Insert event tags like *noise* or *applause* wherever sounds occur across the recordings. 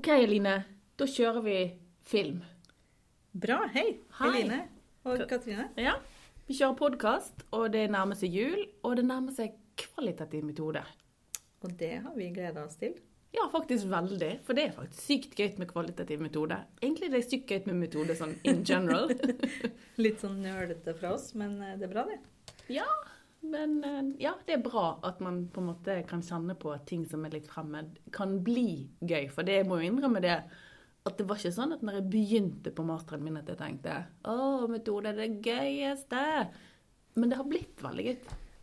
OK, Eline. Da kjører vi film. Bra. Hei, Hei. Eline og Katrine. Ja. Vi kjører podkast, og det nærmer seg jul, og det nærmer seg kvalitativ metode. Og det har vi gleda oss til. Ja, faktisk veldig. For det er faktisk sykt gøy med kvalitativ metode. Egentlig det er sykt gøy med metode sånn in general. *laughs* Litt sånn nølete fra oss, men eh, det er bra, det. ja, men eh, ja, det er bra at man på en måte kan kjenne på at ting som er litt fremmed, kan bli gøy. For det jeg må jo innrømme det, at det var ikke sånn at når jeg begynte på masteren min, at jeg tenkte å, metode er det gøyeste. Men det har blitt veldig gøy.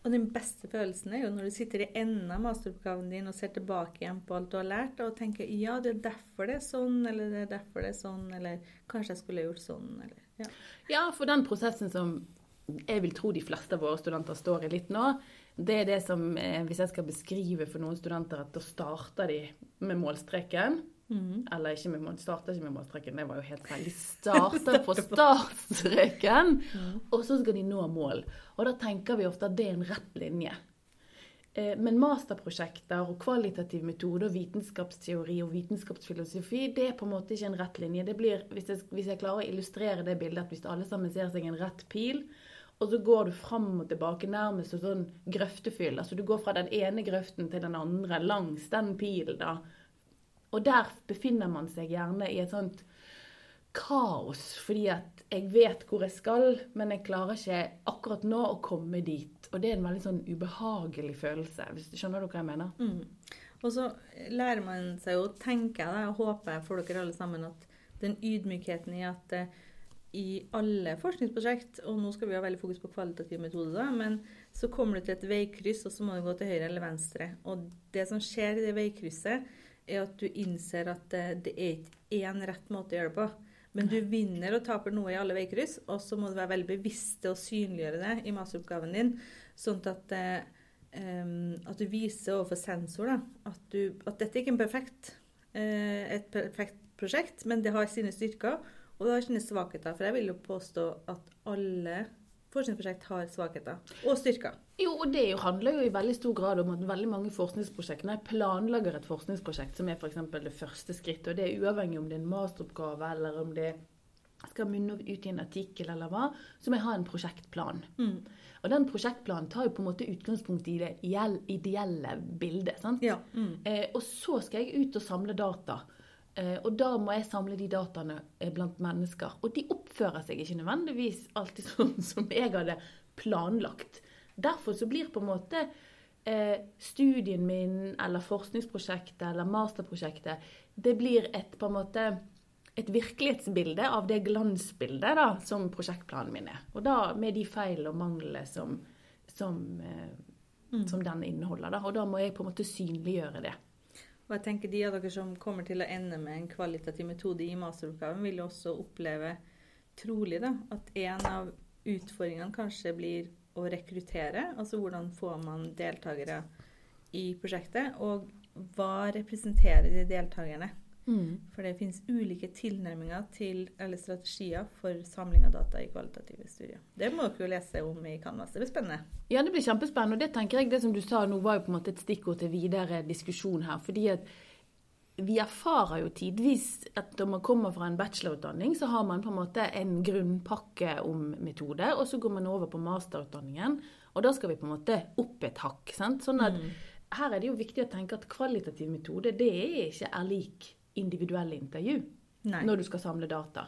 Og den beste følelsen er jo når du sitter i enden av masteroppgaven din og ser tilbake igjen på alt du har lært, og tenker ja, det er derfor det er sånn, eller det er derfor det er sånn, eller kanskje jeg skulle gjort sånn, eller ja. Ja, for den prosessen som jeg vil tro de fleste av våre studenter står i litt nå, det er det som, eh, hvis jeg skal beskrive for noen studenter, at da starter de med målstreken. Eller ikke med mål, starter ikke med målstreken, det var jo helt feil. De *laughs* starter på startstreken, og så skal de nå mål. Og da tenker vi ofte at det er en rett linje. Eh, Men masterprosjekter og kvalitativ metode og vitenskapsteori og vitenskapsfilosofi, det er på en måte ikke en rett linje. Det blir, hvis jeg, hvis jeg klarer å illustrere det bildet, at hvis alle sammen ser seg en rett pil, og så går du fram og tilbake nærmest som sånn grøftefyll. Altså du går fra den ene grøften til den andre langs den pilen, da. Og der befinner man seg gjerne i et sånt kaos, fordi at jeg vet hvor jeg skal, men jeg klarer ikke akkurat nå å komme dit. Og det er en veldig sånn ubehagelig følelse, hvis du skjønner hva jeg mener? Mm. Og så lærer man seg jo, tenker jeg, da, og håper for dere alle sammen, at den ydmykheten i at eh, i alle forskningsprosjekt, og nå skal vi ha veldig fokus på kvalitativ metode, da, men så kommer du til et veikryss, og så må du gå til høyre eller venstre. Og det som skjer i det veikrysset, er at du innser at eh, det er ikke én rett måte å gjøre det på. Men du vinner og taper noe i alle veikryss, og så må du være veldig bevisst og synliggjøre det i masteroppgaven din, sånn at, eh, at du viser overfor sensor da, at, du, at dette er ikke en perfekt, eh, et perfekt prosjekt, men det har sine styrker, og det har sine svakheter. For jeg vil jo påstå at alle forskningsprosjekt har svakheter og styrker. Jo, og det handler jo i veldig stor grad om at veldig mange forskningsprosjekter jeg planlegger et forskningsprosjekt, som er f.eks. det første skrittet, og det er uavhengig om det er en masteroppgave eller om det skal munne ut i en artikkel eller hva, så må jeg ha en prosjektplan. Og den prosjektplanen tar jo på en måte utgangspunkt i det ideelle bildet. sant? Ja. Mm. Eh, og så skal jeg ut og samle data. Eh, og da må jeg samle de dataene eh, blant mennesker. Og de oppfører seg ikke nødvendigvis alltid *laughs* sånn som jeg hadde planlagt. Derfor så blir på en måte eh, studien min eller forskningsprosjektet eller masterprosjektet det blir et på en måte et virkelighetsbilde av det glansbildet da, som prosjektplanen min er. Og da med de feil og manglene som, som, eh, som den inneholder. Da. Og da må jeg på en måte synliggjøre det. Og jeg tenker De av dere som kommer til å ende med en kvalitativ metode i masteroppgaven, vil også oppleve trolig da, at en av utfordringene kanskje blir å rekruttere. Altså hvordan får man deltakere i prosjektet, og hva representerer de deltakerne? For det finnes ulike tilnærminger til, eller strategier for samling av data i kvalitative studier. Det må dere jo lese om i Canvas. Det blir spennende. Ja, det blir kjempespennende. Og det tenker jeg, det som du sa nå, var jo på en måte et stikkord til videre diskusjon her. Fordi at vi erfarer jo tidvis at når man kommer fra en bachelorutdanning, så har man på en måte en grunnpakke om metode, og så går man over på masterutdanningen, og da skal vi på en måte opp et hakk. sant? Sånn at her er det jo viktig å tenke at kvalitativ metode, det er ikke er lik individuelle intervju Nei. når du skal samle data.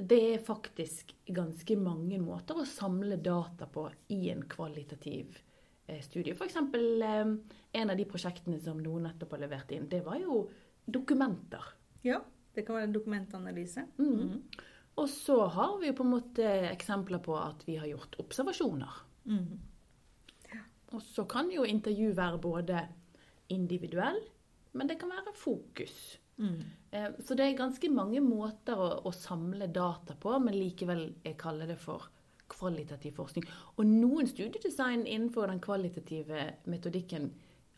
Det er faktisk ganske mange måter å samle data på i en kvalitativ eh, studie. F.eks. Eh, en av de prosjektene som noen nettopp har levert inn, det var jo dokumenter. Ja, det kan være en dokumentanalyse. Mm. Og så har vi jo på en måte eksempler på at vi har gjort observasjoner. Mhm. Og så kan jo intervju være både individuell, men det kan være fokus. Mm. Eh, Så det er ganske mange måter å, å samle data på, men likevel jeg kaller det for kvalitativ forskning. Og noen studiedesign innenfor den kvalitative metodikken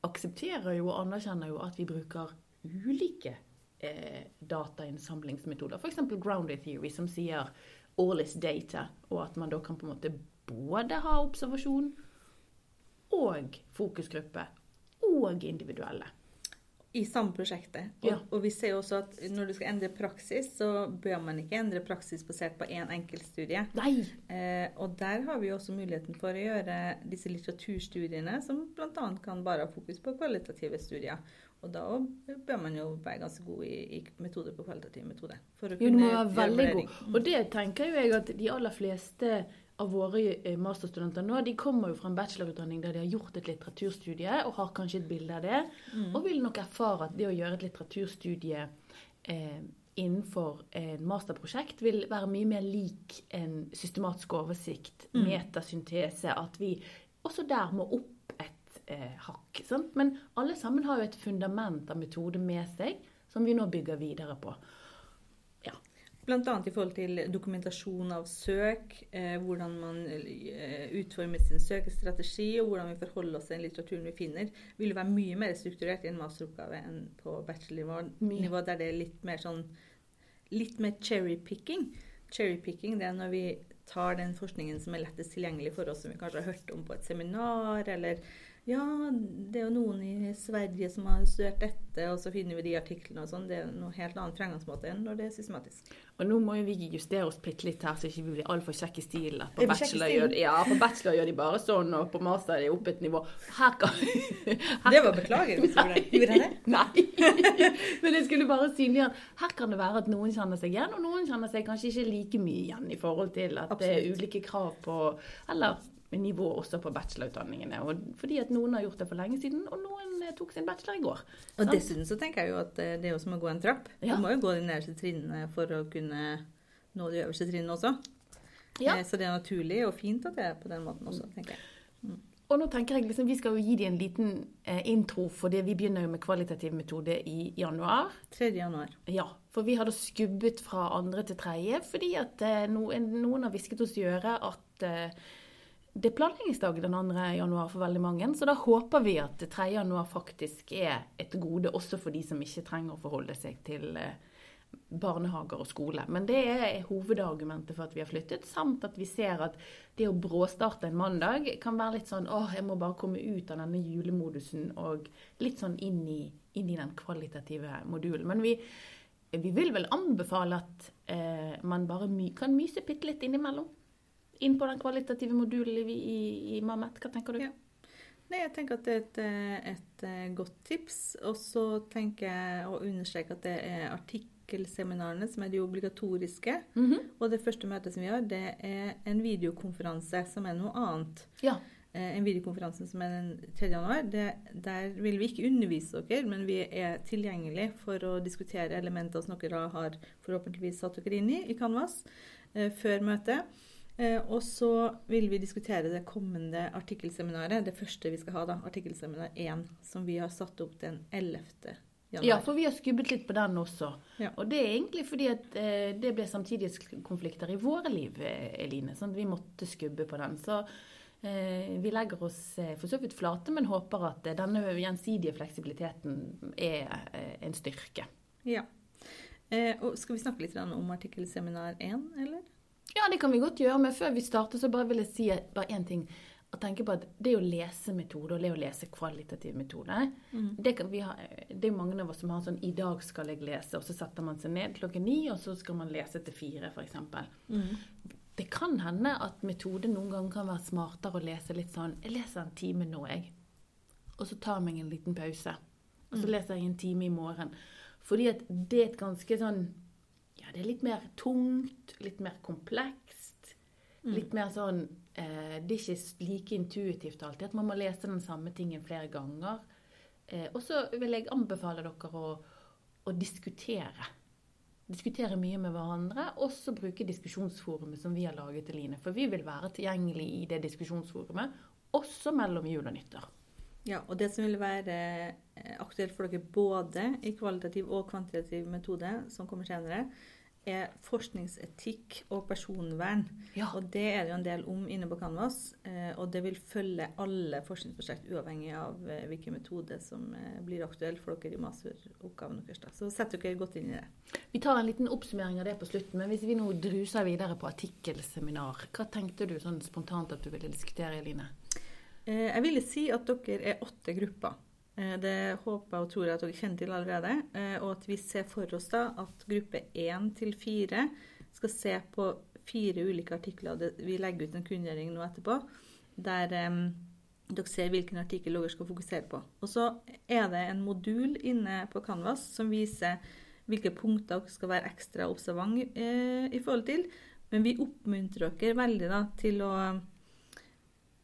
aksepterer jo og anerkjenner jo at vi bruker ulike eh, datainnsamlingsmetoder. F.eks. grounded theory, som sier all is data, og at man da kan på en måte både ha observasjon og fokusgruppe og individuelle. i samme prosjektet. Og, Ja. og vi ser jo også at når du skal endre praksis, så bør man ikke endre praksis basert på én enkeltstudie. Nei! Eh, og der har vi jo også muligheten for å gjøre disse litteraturstudiene, som bl.a. kan bare ha fokus på kvalitative studier. Og da bør man jo være ganske god i, i metode på kvalitativ metode. For å Jo, kunne være veldig god. Og det tenker jo jeg at de aller fleste av våre eh, masterstudenter nå, de kommer jo fra en bachelorutdanning der de har gjort et litteraturstudie og har kanskje et bilde av det, Mm. og vil nok erfare at det å gjøre et litteraturstudie eh, innenfor en masterprosjekt vil være mye mer lik en systematisk oversikt, Mm. metasyntese, at vi også der må opp et eh, hakk. Sant? Men alle sammen har jo et fundament av metode med seg som vi nå bygger videre på. Ja. Annet i forhold til dokumentasjon av søk, eh, hvordan man eh, utformer sin søkestrategi, og hvordan vi forholder oss til den litteraturen vi finner, vil være mye mer strukturert i en masteroppgave enn på bachelornivå, der det er litt mer sånn litt mer cherrypicking. Cherrypicking er når vi tar den forskningen som er lettest tilgjengelig for oss, som vi kanskje har hørt om på et seminar, eller ja, det er jo noen i Sverige som har studert dette, og så finner vi de artiklene og sånn. Det er noe helt annet fremgangsmåte enn når det er systematisk. Og nå må jo vi justere oss bitte litt her, så ikke vi blir altfor kjekke i stilen. På bachelor, gjør, ja, på bachelor gjør de bare sånn, og på master er de oppe et nivå. Her kan Det var beklager hvis du gjorde det. Gjorde det? Nei. *laughs* Men jeg skulle bare synliggjøre her kan det være at noen kjenner seg igjen, og noen kjenner seg kanskje ikke like mye igjen i forhold til at det er ulike krav på Eller nivå også på bachelorutdanningene. Fordi at noen har gjort det for lenge siden, og noen eh, tok sin bachelor i går. Og dessuten så tenker jeg jo at eh, det er jo som å gå en trapp. Ja. Du må jo gå de nederste trinnene for å kunne nå de øverste trinnene også. Ja. Eh, Så det er naturlig og fint at det er på den måten også, tenker jeg. Og nå tenker jeg liksom, Vi skal jo gi dem en liten eh, intro, fordi vi begynner jo med kvalitativ metode i januar. 3. januar. Ja, for vi hadde skubbet fra andre til tredje, fordi at eh, noen, noen har hvisket oss i øret at eh, det er planleggingsdag den 2. januar for veldig mange. Så da håper vi at 3. januar faktisk er et gode også for de som ikke trenger å forholde seg til eh, barnehager og skole. Men det er hovedargumentet for at vi har flyttet, samt at vi ser at det å bråstarte en mandag kan være litt sånn åh, jeg må bare komme ut av denne julemodusen og litt sånn inn i, inn i den kvalitative modulen. Men vi, vi vil vel anbefale at eh, man bare my kan myse bitte litt innimellom. Inn på den kvalitative modulen i, i, i Mamet. Hva tenker du? Ja. Nei, jeg tenker at det er et, eh, et eh, godt tips. Og så tenker jeg å understreke at det er artikkelseminarene som er de obligatoriske. Mhm. Og det første møtet som vi har, det er en videokonferanse som er noe annet. Ja. Eh, En videokonferanse som er den 3. januar. Det, der vil vi ikke undervise dere, men vi er tilgjengelige for å diskutere elementer som dere har forhåpentligvis satt dere inn i i Canvas eh, før møtet. Eh, og så vil vi diskutere det kommende artikkelseminaret, det første vi skal ha, da, artikkelseminar 1, som vi har satt opp den 11. januar. Ja, for vi har skubbet litt på den også. Ja. Og det er egentlig fordi at eh, det ble samtidighetskonflikter i våre liv, eh, Eline. Sånn at vi måtte skubbe på den. Så eh, vi legger oss eh, for så vidt flate, men håper at eh, denne gjensidige fleksibiliteten er en styrke. Ja. Eh, og skal vi snakke litt om artikkelseminar 1, eller? Ja, det kan vi godt gjøre, men før vi starter, så bare vil jeg si bare én ting. Å tenke på at det å lese metode, og det å lese kvalitativ metode det, kan vi ha, det er mange av oss som har sånn 'i dag skal jeg lese', og så setter man seg ned klokken ni, og så skal man lese til fire, f.eks. Det kan hende at metode noen ganger kan være smartere å lese litt sånn 'Jeg leser en time nå, jeg', og så tar jeg meg en liten pause. Og så leser jeg en time i morgen. Fordi at det er et ganske sånn Det er litt mer tungt, litt mer komplekst. Litt mer sånn eh, Det er ikke like intuitivt alltid at man må lese den samme tingen flere ganger. Eh, og så vil jeg anbefale dere å, å diskutere. Diskutere mye med hverandre, og så bruke diskusjonsforumet som vi har laget til Line. For vi vil være tilgjengelig i det diskusjonsforumet, også mellom jul og nyttår. Ja, og det som vil være eh, aktuelt for dere både i kvalitativ og kvantitativ metode, som kommer senere, er forskningsetikk og personvern. Ja. Og det er det jo en del om inne på Canvas, eh, og det vil følge alle forskningsprosjekt uavhengig av eh, hvilken metode som eh, blir aktuell for dere i masteroppgaven deres. Så sett dere godt inn i det. Vi tar en liten oppsummering av det på slutten, men hvis vi nå druser videre på artikkelseminar, hva tenkte du sånn spontant at du ville diskutere, Eline? Jeg ville si at dere er åtte grupper. Eh, Det håper og tror jeg at dere kjenner til allerede. eh, Og at vi ser for oss da at gruppe 1 til 4 skal se på fire ulike artikler. Vi legger ut en kunngjøring nå etterpå der um, dere ser hvilken artikkel dere skal fokusere på. Og så er det en modul inne på Canvas som viser hvilke punkter dere skal være ekstra observant eh, i forhold til. Men vi oppmuntrer dere veldig da, til å,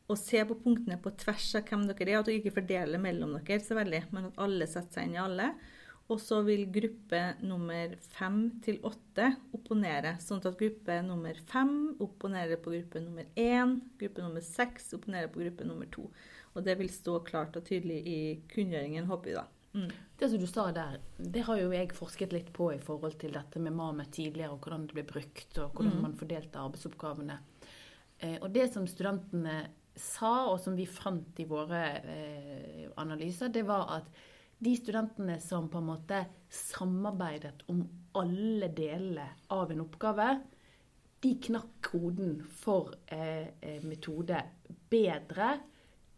å se på punktene på tvers av hvem dere er. At dere ikke fordeler mellom dere så veldig, men at alle setter seg inn i alle. Og så vil gruppe nummer fem til åtte opponere. Sånn at gruppe nummer fem opponerer på gruppe nummer én, gruppe nummer seks opponerer på gruppe nummer to. Og det vil stå klart og tydelig i kunngjøringen, håper vi da. Mm. Det som du sa der, det har jo jeg forsket litt på i forhold til dette med MAME tidligere, og hvordan det ble brukt, og hvordan Mm. man fordelte arbeidsoppgavene. Eh, og det som studentene sa, og som vi fant i våre eh, analyser, det var at de studentene som på en måte samarbeidet om alle delene av en oppgave, de knakk koden for eh, eh, metode bedre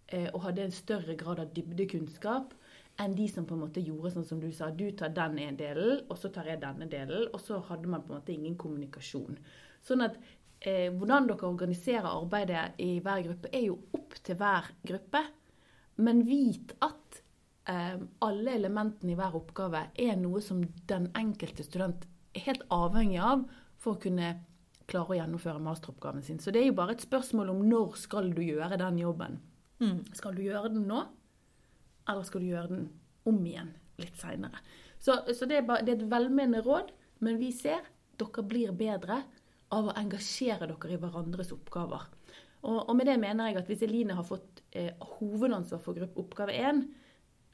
eh, og hadde en større grad av dybdekunnskap enn de som på en måte gjorde sånn som du sa. Du tar den ene delen, og så tar jeg denne delen. Og så hadde man på en måte ingen kommunikasjon. Sånn at eh, hvordan dere organiserer arbeidet i hver gruppe, er jo opp til hver gruppe. Men vit at eh, alle elementene i hver oppgave er noe som den enkelte student er helt avhengig av for å kunne klare å gjennomføre masteroppgaven sin. Så det er jo bare et spørsmål om når skal du gjøre den jobben. Mm. Skal du gjøre den nå, eller skal du gjøre den om igjen litt seinere? Så, så det, er bare, det er et velmenende råd, men vi ser dere blir bedre av å engasjere dere i hverandres oppgaver. Og, og med det mener jeg at hvis Eline har fått eh, hovedansvar for gruppe, oppgave 1,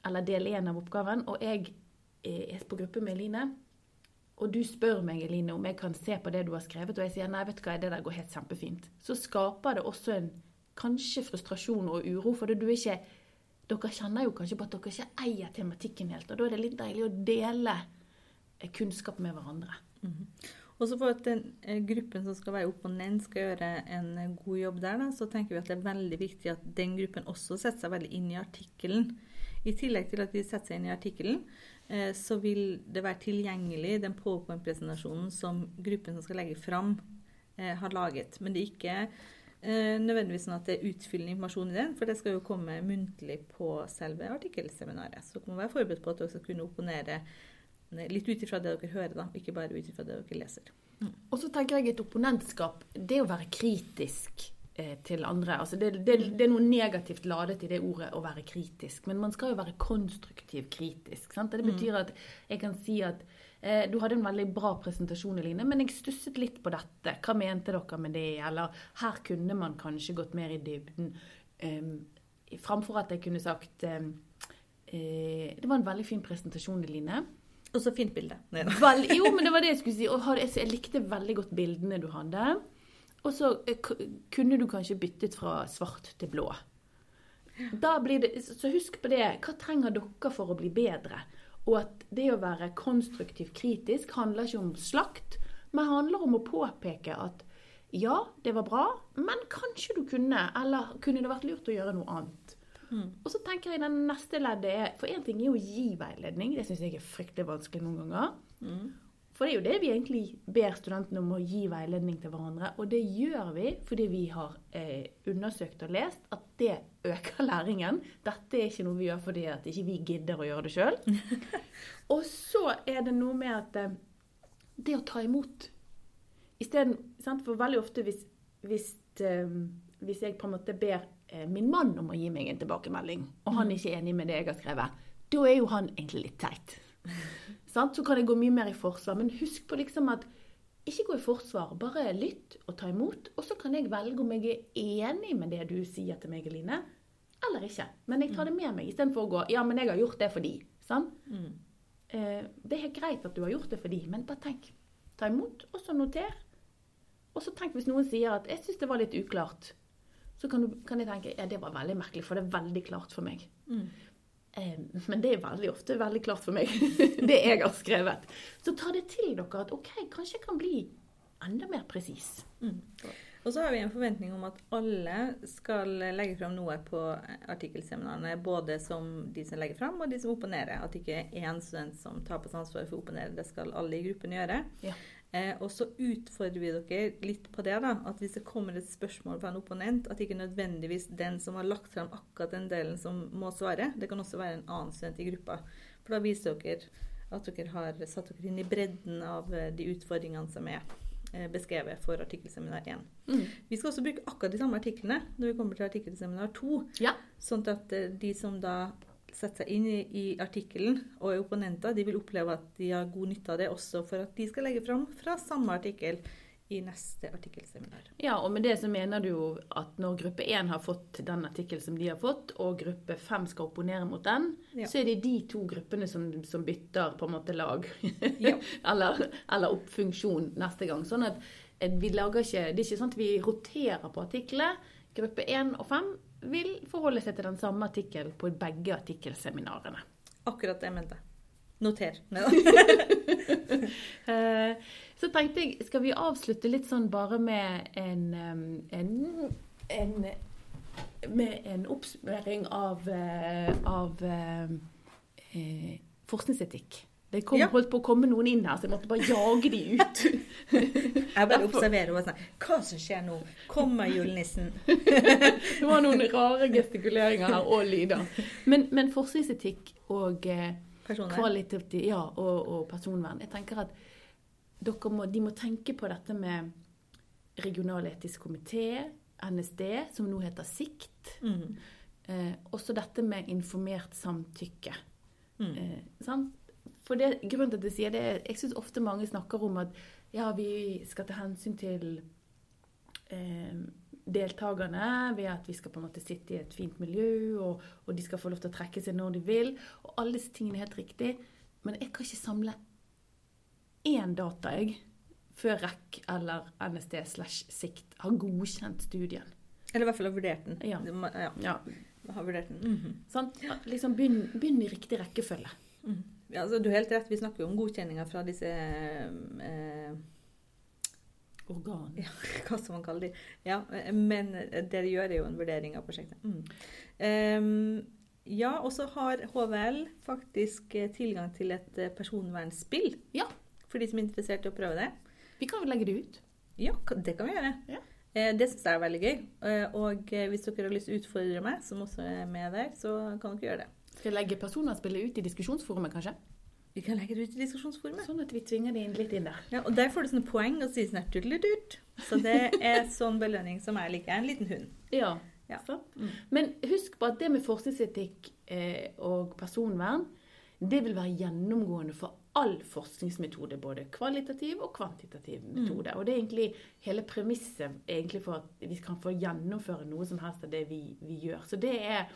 eller del 1 av oppgaven, og jeg eh, er på gruppe med Eline, og du spør meg, Eline, om jeg kan se på det du har skrevet, og jeg sier nei, vet du hva, det der går helt kjempefint, så skaper det også en kanskje frustrasjon og uro, for det du ikke Dere kjenner jo kanskje på at dere ikke eier tematikken helt, og da er det litt deilig å dele eh, kunnskap med hverandre. Og så for at den eh, gruppen som skal være opponent skal gjøre en eh, god jobb der, da, så tenker vi at det er veldig viktig at den gruppen også setter seg veldig inn i artikkelen. I tillegg til at de setter seg inn i artikkelen, eh, så vil det være tilgjengelig den powerpoint-presentasjonen som gruppen som skal legge fram, har laget. Men det er ikke nødvendigvis sånn at det er utfyllende informasjon i den, for det skal jo komme muntlig på selve artikkelseminaret. Så dere må være forberedt på at dere skal kunne opponere litt ut ifra det dere hører, da, ikke bare ut ifra det dere leser. Og så tenker jeg et opponentskap, det å være kritisk eh, til andre. Altså det, det, det er noe negativt ladet i det ordet å være kritisk. Men man skal jo være konstruktiv kritisk. Sant? Det betyr at jeg kan si at eh, du hadde en veldig bra presentasjon, Eline, men jeg stusset litt på dette. Hva mente dere med det? Eller her kunne man kanskje gått mer i dybden. Um, framfor at jeg kunne sagt um, eh, Det var en veldig fin presentasjon, Eline. Og så fint bilde. Vel, jo, men det var det jeg skulle si. Og jeg likte veldig godt bildene du hadde. Og så eh, kunne du kanskje byttet fra svart til blå. Det, så husk på det. Hva trenger dere for å bli bedre? Og at det å være konstruktivt kritisk handler ikke om slakt, men handler om å påpeke at ja, det var bra, men kanskje du kunne, eller kunne det vært lurt å gjøre noe annet? Og så tenker jeg den neste leddet er For én ting er jo å gi veiledning. Det syns jeg er fryktelig vanskelig noen ganger. For det er jo det vi egentlig ber studentene om å gi veiledning til hverandre. Og det gjør vi fordi vi har eh, undersøkt og lest at det øker *laughs* læringen. Dette er ikke noe vi gjør fordi at ikke vi gidder å gjøre det sjøl. *laughs* og så er det noe med at eh, det å ta imot Isteden. For veldig ofte hvis, hvis, eh, hvis jeg på en måte ber min mann om å gi meg en tilbakemelding, og han er ikke enig med det jeg har skrevet, da er jo han egentlig litt teit. *laughs* Så kan jeg gå mye mer i forsvar. Men husk på liksom at ikke gå i forsvar, bare lytt og ta imot. Og så kan jeg velge om jeg er enig med det du sier til meg, Eline, eller ikke. Men jeg tar det med meg istedenfor å gå Ja, men jeg har gjort det fordi. Sant? Eh, det er greit at du har gjort det fordi, men bare tenk. Ta imot, og så noter. Og så tenk hvis noen sier at 'jeg syns det var litt uklart', så kan, du, kan jeg tenke ja, det var veldig merkelig, for det er veldig klart for meg. Eh, men det er veldig ofte veldig klart for meg, *laughs* det jeg har skrevet. Så ta det til dere at OK, kanskje jeg kan bli enda mer presis. Og Og så har vi en forventning om at alle skal legge fram noe på artikkelseminarene. Både som de som legger fram, og de som opponerer. At ikke én student som tar på seg ansvaret for å opponere. Det skal alle i gruppen gjøre. Ja. Eh, og så utfordrer vi dere litt på det. da, At hvis det kommer et spørsmål fra en opponent, at ikke nødvendigvis den som har lagt fram akkurat den delen, som må svare. Det kan også være en annen student i gruppa. For da viser dere at dere har satt dere inn i bredden av eh, de utfordringene som er eh, beskrevet for artikkelseminar 1. Mm. Vi skal også bruke akkurat de samme artiklene når vi kommer til artikkelseminar 2. Ja. Sånn at eh, de som da setter seg inn i, i artikkelen og er opponenter, de vil oppleve at de har god nytte av det også for at de skal legge fram fra samme artikkel i neste artikkelseminar. Ja, og med det så mener du jo at når gruppe 1 har fått den artikkelen som de har fått, og gruppe 5 skal opponere mot den, Ja. så er det de to gruppene som, som bytter på en måte lag. Ja. *laughs* eller, eller opp funksjon neste gang. Sånn at eh, vi lager ikke Det er ikke sånn at vi roterer på artiklene. Gruppe 1 og 5 vil forholde seg til den samme artikkelen på begge artikkelseminarene. Akkurat det jeg mente. Noter. *laughs* Eh, Så tenkte jeg, skal vi avslutte litt sånn bare med en, en, en Med en oppsummering av, eh, av eh, eh, forskningsetikk. Det kom, Ja. holdt på å komme noen inn her, så jeg måtte bare jage de ut. *laughs* Jeg bare observerer og sånn Hva som skjer nå? Kommer julenissen? *laughs* Det var noen rare gestikuleringer her, og lyder. Men, men forskningsetikk og eh, Personer. ja, og, og personvern Jeg tenker at må, de må tenke på dette med regionaletisk komité, NSD, som nå heter SIKT. Mm. Eh, også dette med informert samtykke. Mm. Eh, sant? For det, grunnen til at jeg sier det, er jeg syns ofte mange snakker om at ja, vi skal ta hensyn til eh, deltakerne ved at vi skal på en måte sitte i et fint miljø, og, og de skal få lov til å trekke seg når de vil. Og alle disse tingene er helt riktig. Men jeg kan ikke samle én data, jeg, før REC eller NSD slash SIKT har godkjent studien. Eller i hvert fall har vurdert den. Ja. Ja, Ja, har vurdert den. Mhm. sant? Liksom begynn, begynn i riktig rekkefølge. Mhm. Ja, altså, du har helt rett. Vi snakker jo om godkjenninger fra disse eh, Organ. ja, *laughs* Hva skal man kalle de? Ja, eh, men det de gjør, jo en vurdering av prosjektet. Mm. Um, ja, og så har HVL faktisk eh, tilgang til et eh, personvernspill. Ja. For de som er interessert i å prøve det. Vi kan vel legge det ut? Ja, det kan vi gjøre. Ja. Eh, Det syns jeg er veldig gøy. Eh, Og eh, hvis dere har lyst til å utfordre meg, som også er med der, så kan dere gjøre det. Skal jeg legge personvernspillet ut i diskusjonsforumet, kanskje? Vi kan legge det ut i diskusjonsforumet. Sånn at vi tvinger det inn litt inn der. Ja, og der får du sånne poeng og sier sånn tuddeludut. Så det er sånn belønning som jeg liker. En liten hund. Ja. Ja. Mm. Men husk på at det med forskningsetikk eh, og personvern, det vil være gjennomgående for all forskningsmetode, både kvalitativ og kvantitativ metode. Og det er egentlig hele premisset for at vi kan få gjennomføre noe som helst av det vi, vi gjør. Så det er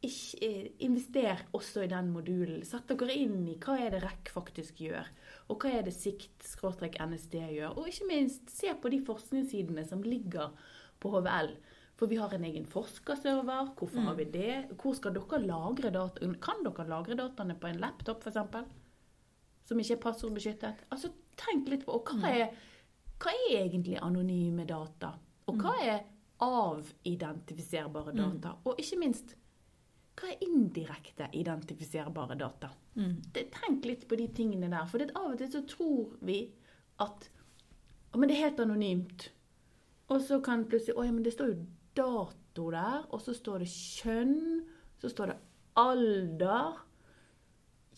Invester også i den modulen. Sett dere inn i hva er det REC faktisk gjør, og hva er det SIKT-NSD gjør. Og ikke minst se på de forskningssidene som ligger på HVL. For vi har en egen forskerserver. Hvorfor har vi det? Hvor skal dere lagre data? Kan dere lagre dataene på en laptop, f.eks.? Som ikke er passordbeskyttet? Altså, tenk litt på og hva er, hva er egentlig anonyme data? Og hva er avidentifiserbare data? Og ikke minst, hva er indirekte identifiserbare data? Mm. tenk litt på de tingene der. For det, av og til så tror vi at «Å, men det er helt anonymt. Og så kan plutselig Å ja, men det står jo dato der. Og så står det kjønn. Så står det alder.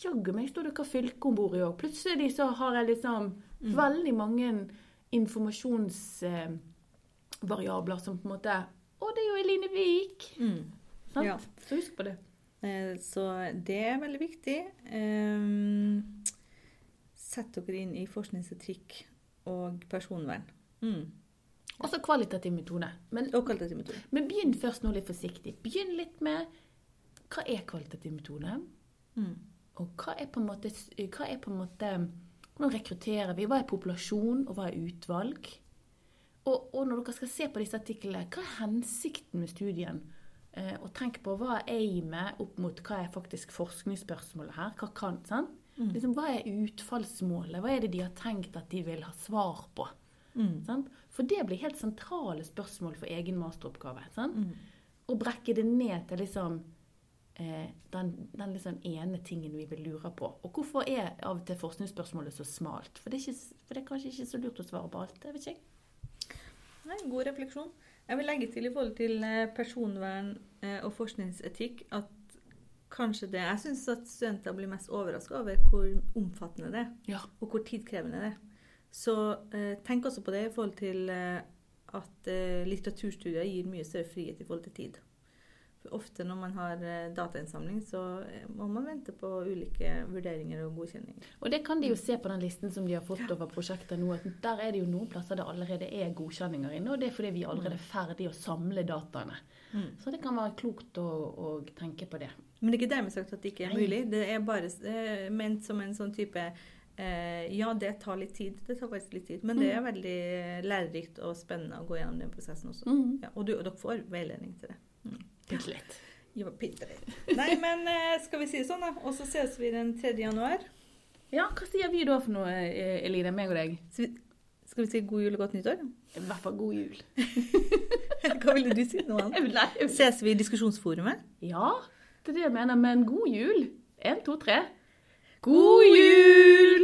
Jaggu meg står det hva fylke hun bor i òg. Plutselig så har jeg liksom veldig mange informasjonsvariabler som på en måte Å, det er jo Eline Vik! Sant? Ja. Så husk på det. Eh, Så det er veldig viktig. Ehm, Sett dere inn i forskningsetikk og personvern. Mm. Også kvalitativ metode. Men, Og kvalitativ metode. men begynn først nå litt forsiktig. Begynn litt med hva er kvalitativ metode? Mm. Og hva er på en måte, hva er på en måte Hvordan rekrutterer vi? Hva er populasjon, og hva er utvalg? Og, og når dere skal se på disse artiklene, hva er hensikten med studien? Eh, og tenk på hva er aimet opp mot hva er faktisk forskningsspørsmålet her? Hva kan, sant? Liksom, hva er utfallsmålet? Hva er det de har tenkt at de vil ha svar på? Mm. Sant? For det blir helt sentrale spørsmål for egen masteroppgave. å Mm. Og brekke det ned til liksom eh, den, den liksom ene tingen vi vil lure på. Og hvorfor er av og til forskningsspørsmålet så smalt? For det, er ikke, for det er kanskje ikke så lurt å svare på alt. Det vet ikke jeg. Nei, god refleksjon. Jeg vil legge til i forhold til eh, personvern eh, og forskningsetikk at kanskje det Jeg syns at studenter blir mest overraska over hvor omfattende det er, Ja. og hvor tidkrevende det er. Så eh, tenk også på det i forhold til eh, at eh, litteraturstudier gir mye større frihet i forhold til tid. Ofte når man har eh, datainnsamling, så eh, må man vente på ulike vurderinger og godkjenninger. Og det kan de jo se på den listen som de har fått over prosjekter nå. at Der er det jo noen plasser det allerede er godkjenninger inne, og det er fordi vi allerede er ferdig å samle dataene. Mm. Så det kan være klokt å, å tenke på det. Men det er ikke dermed sagt at det ikke er mulig. Det er bare eh, ment som en sånn type eh, Ja, det tar litt tid. Det tar faktisk litt tid. Men det er veldig lærerikt og spennende å gå gjennom den prosessen også. Mm. Ja, og, du, og dere får veiledning til det. Bitte litt. Ja, bitte litt. Nei, men eh, skal vi si det sånn, da? Og så ses vi den 3. januar. Ja, hva sier vi da for noe, eh, Eline, meg og deg? Skal vi si god jul og godt nyttår? I hvert fall god jul. *laughs* Hva ville du si nå? Ann? Jeg vil- nei, jeg vil- Ses vi i diskusjonsforumet? Ja, det er det jeg mener. Men god jul. Én, to, tre. God jul!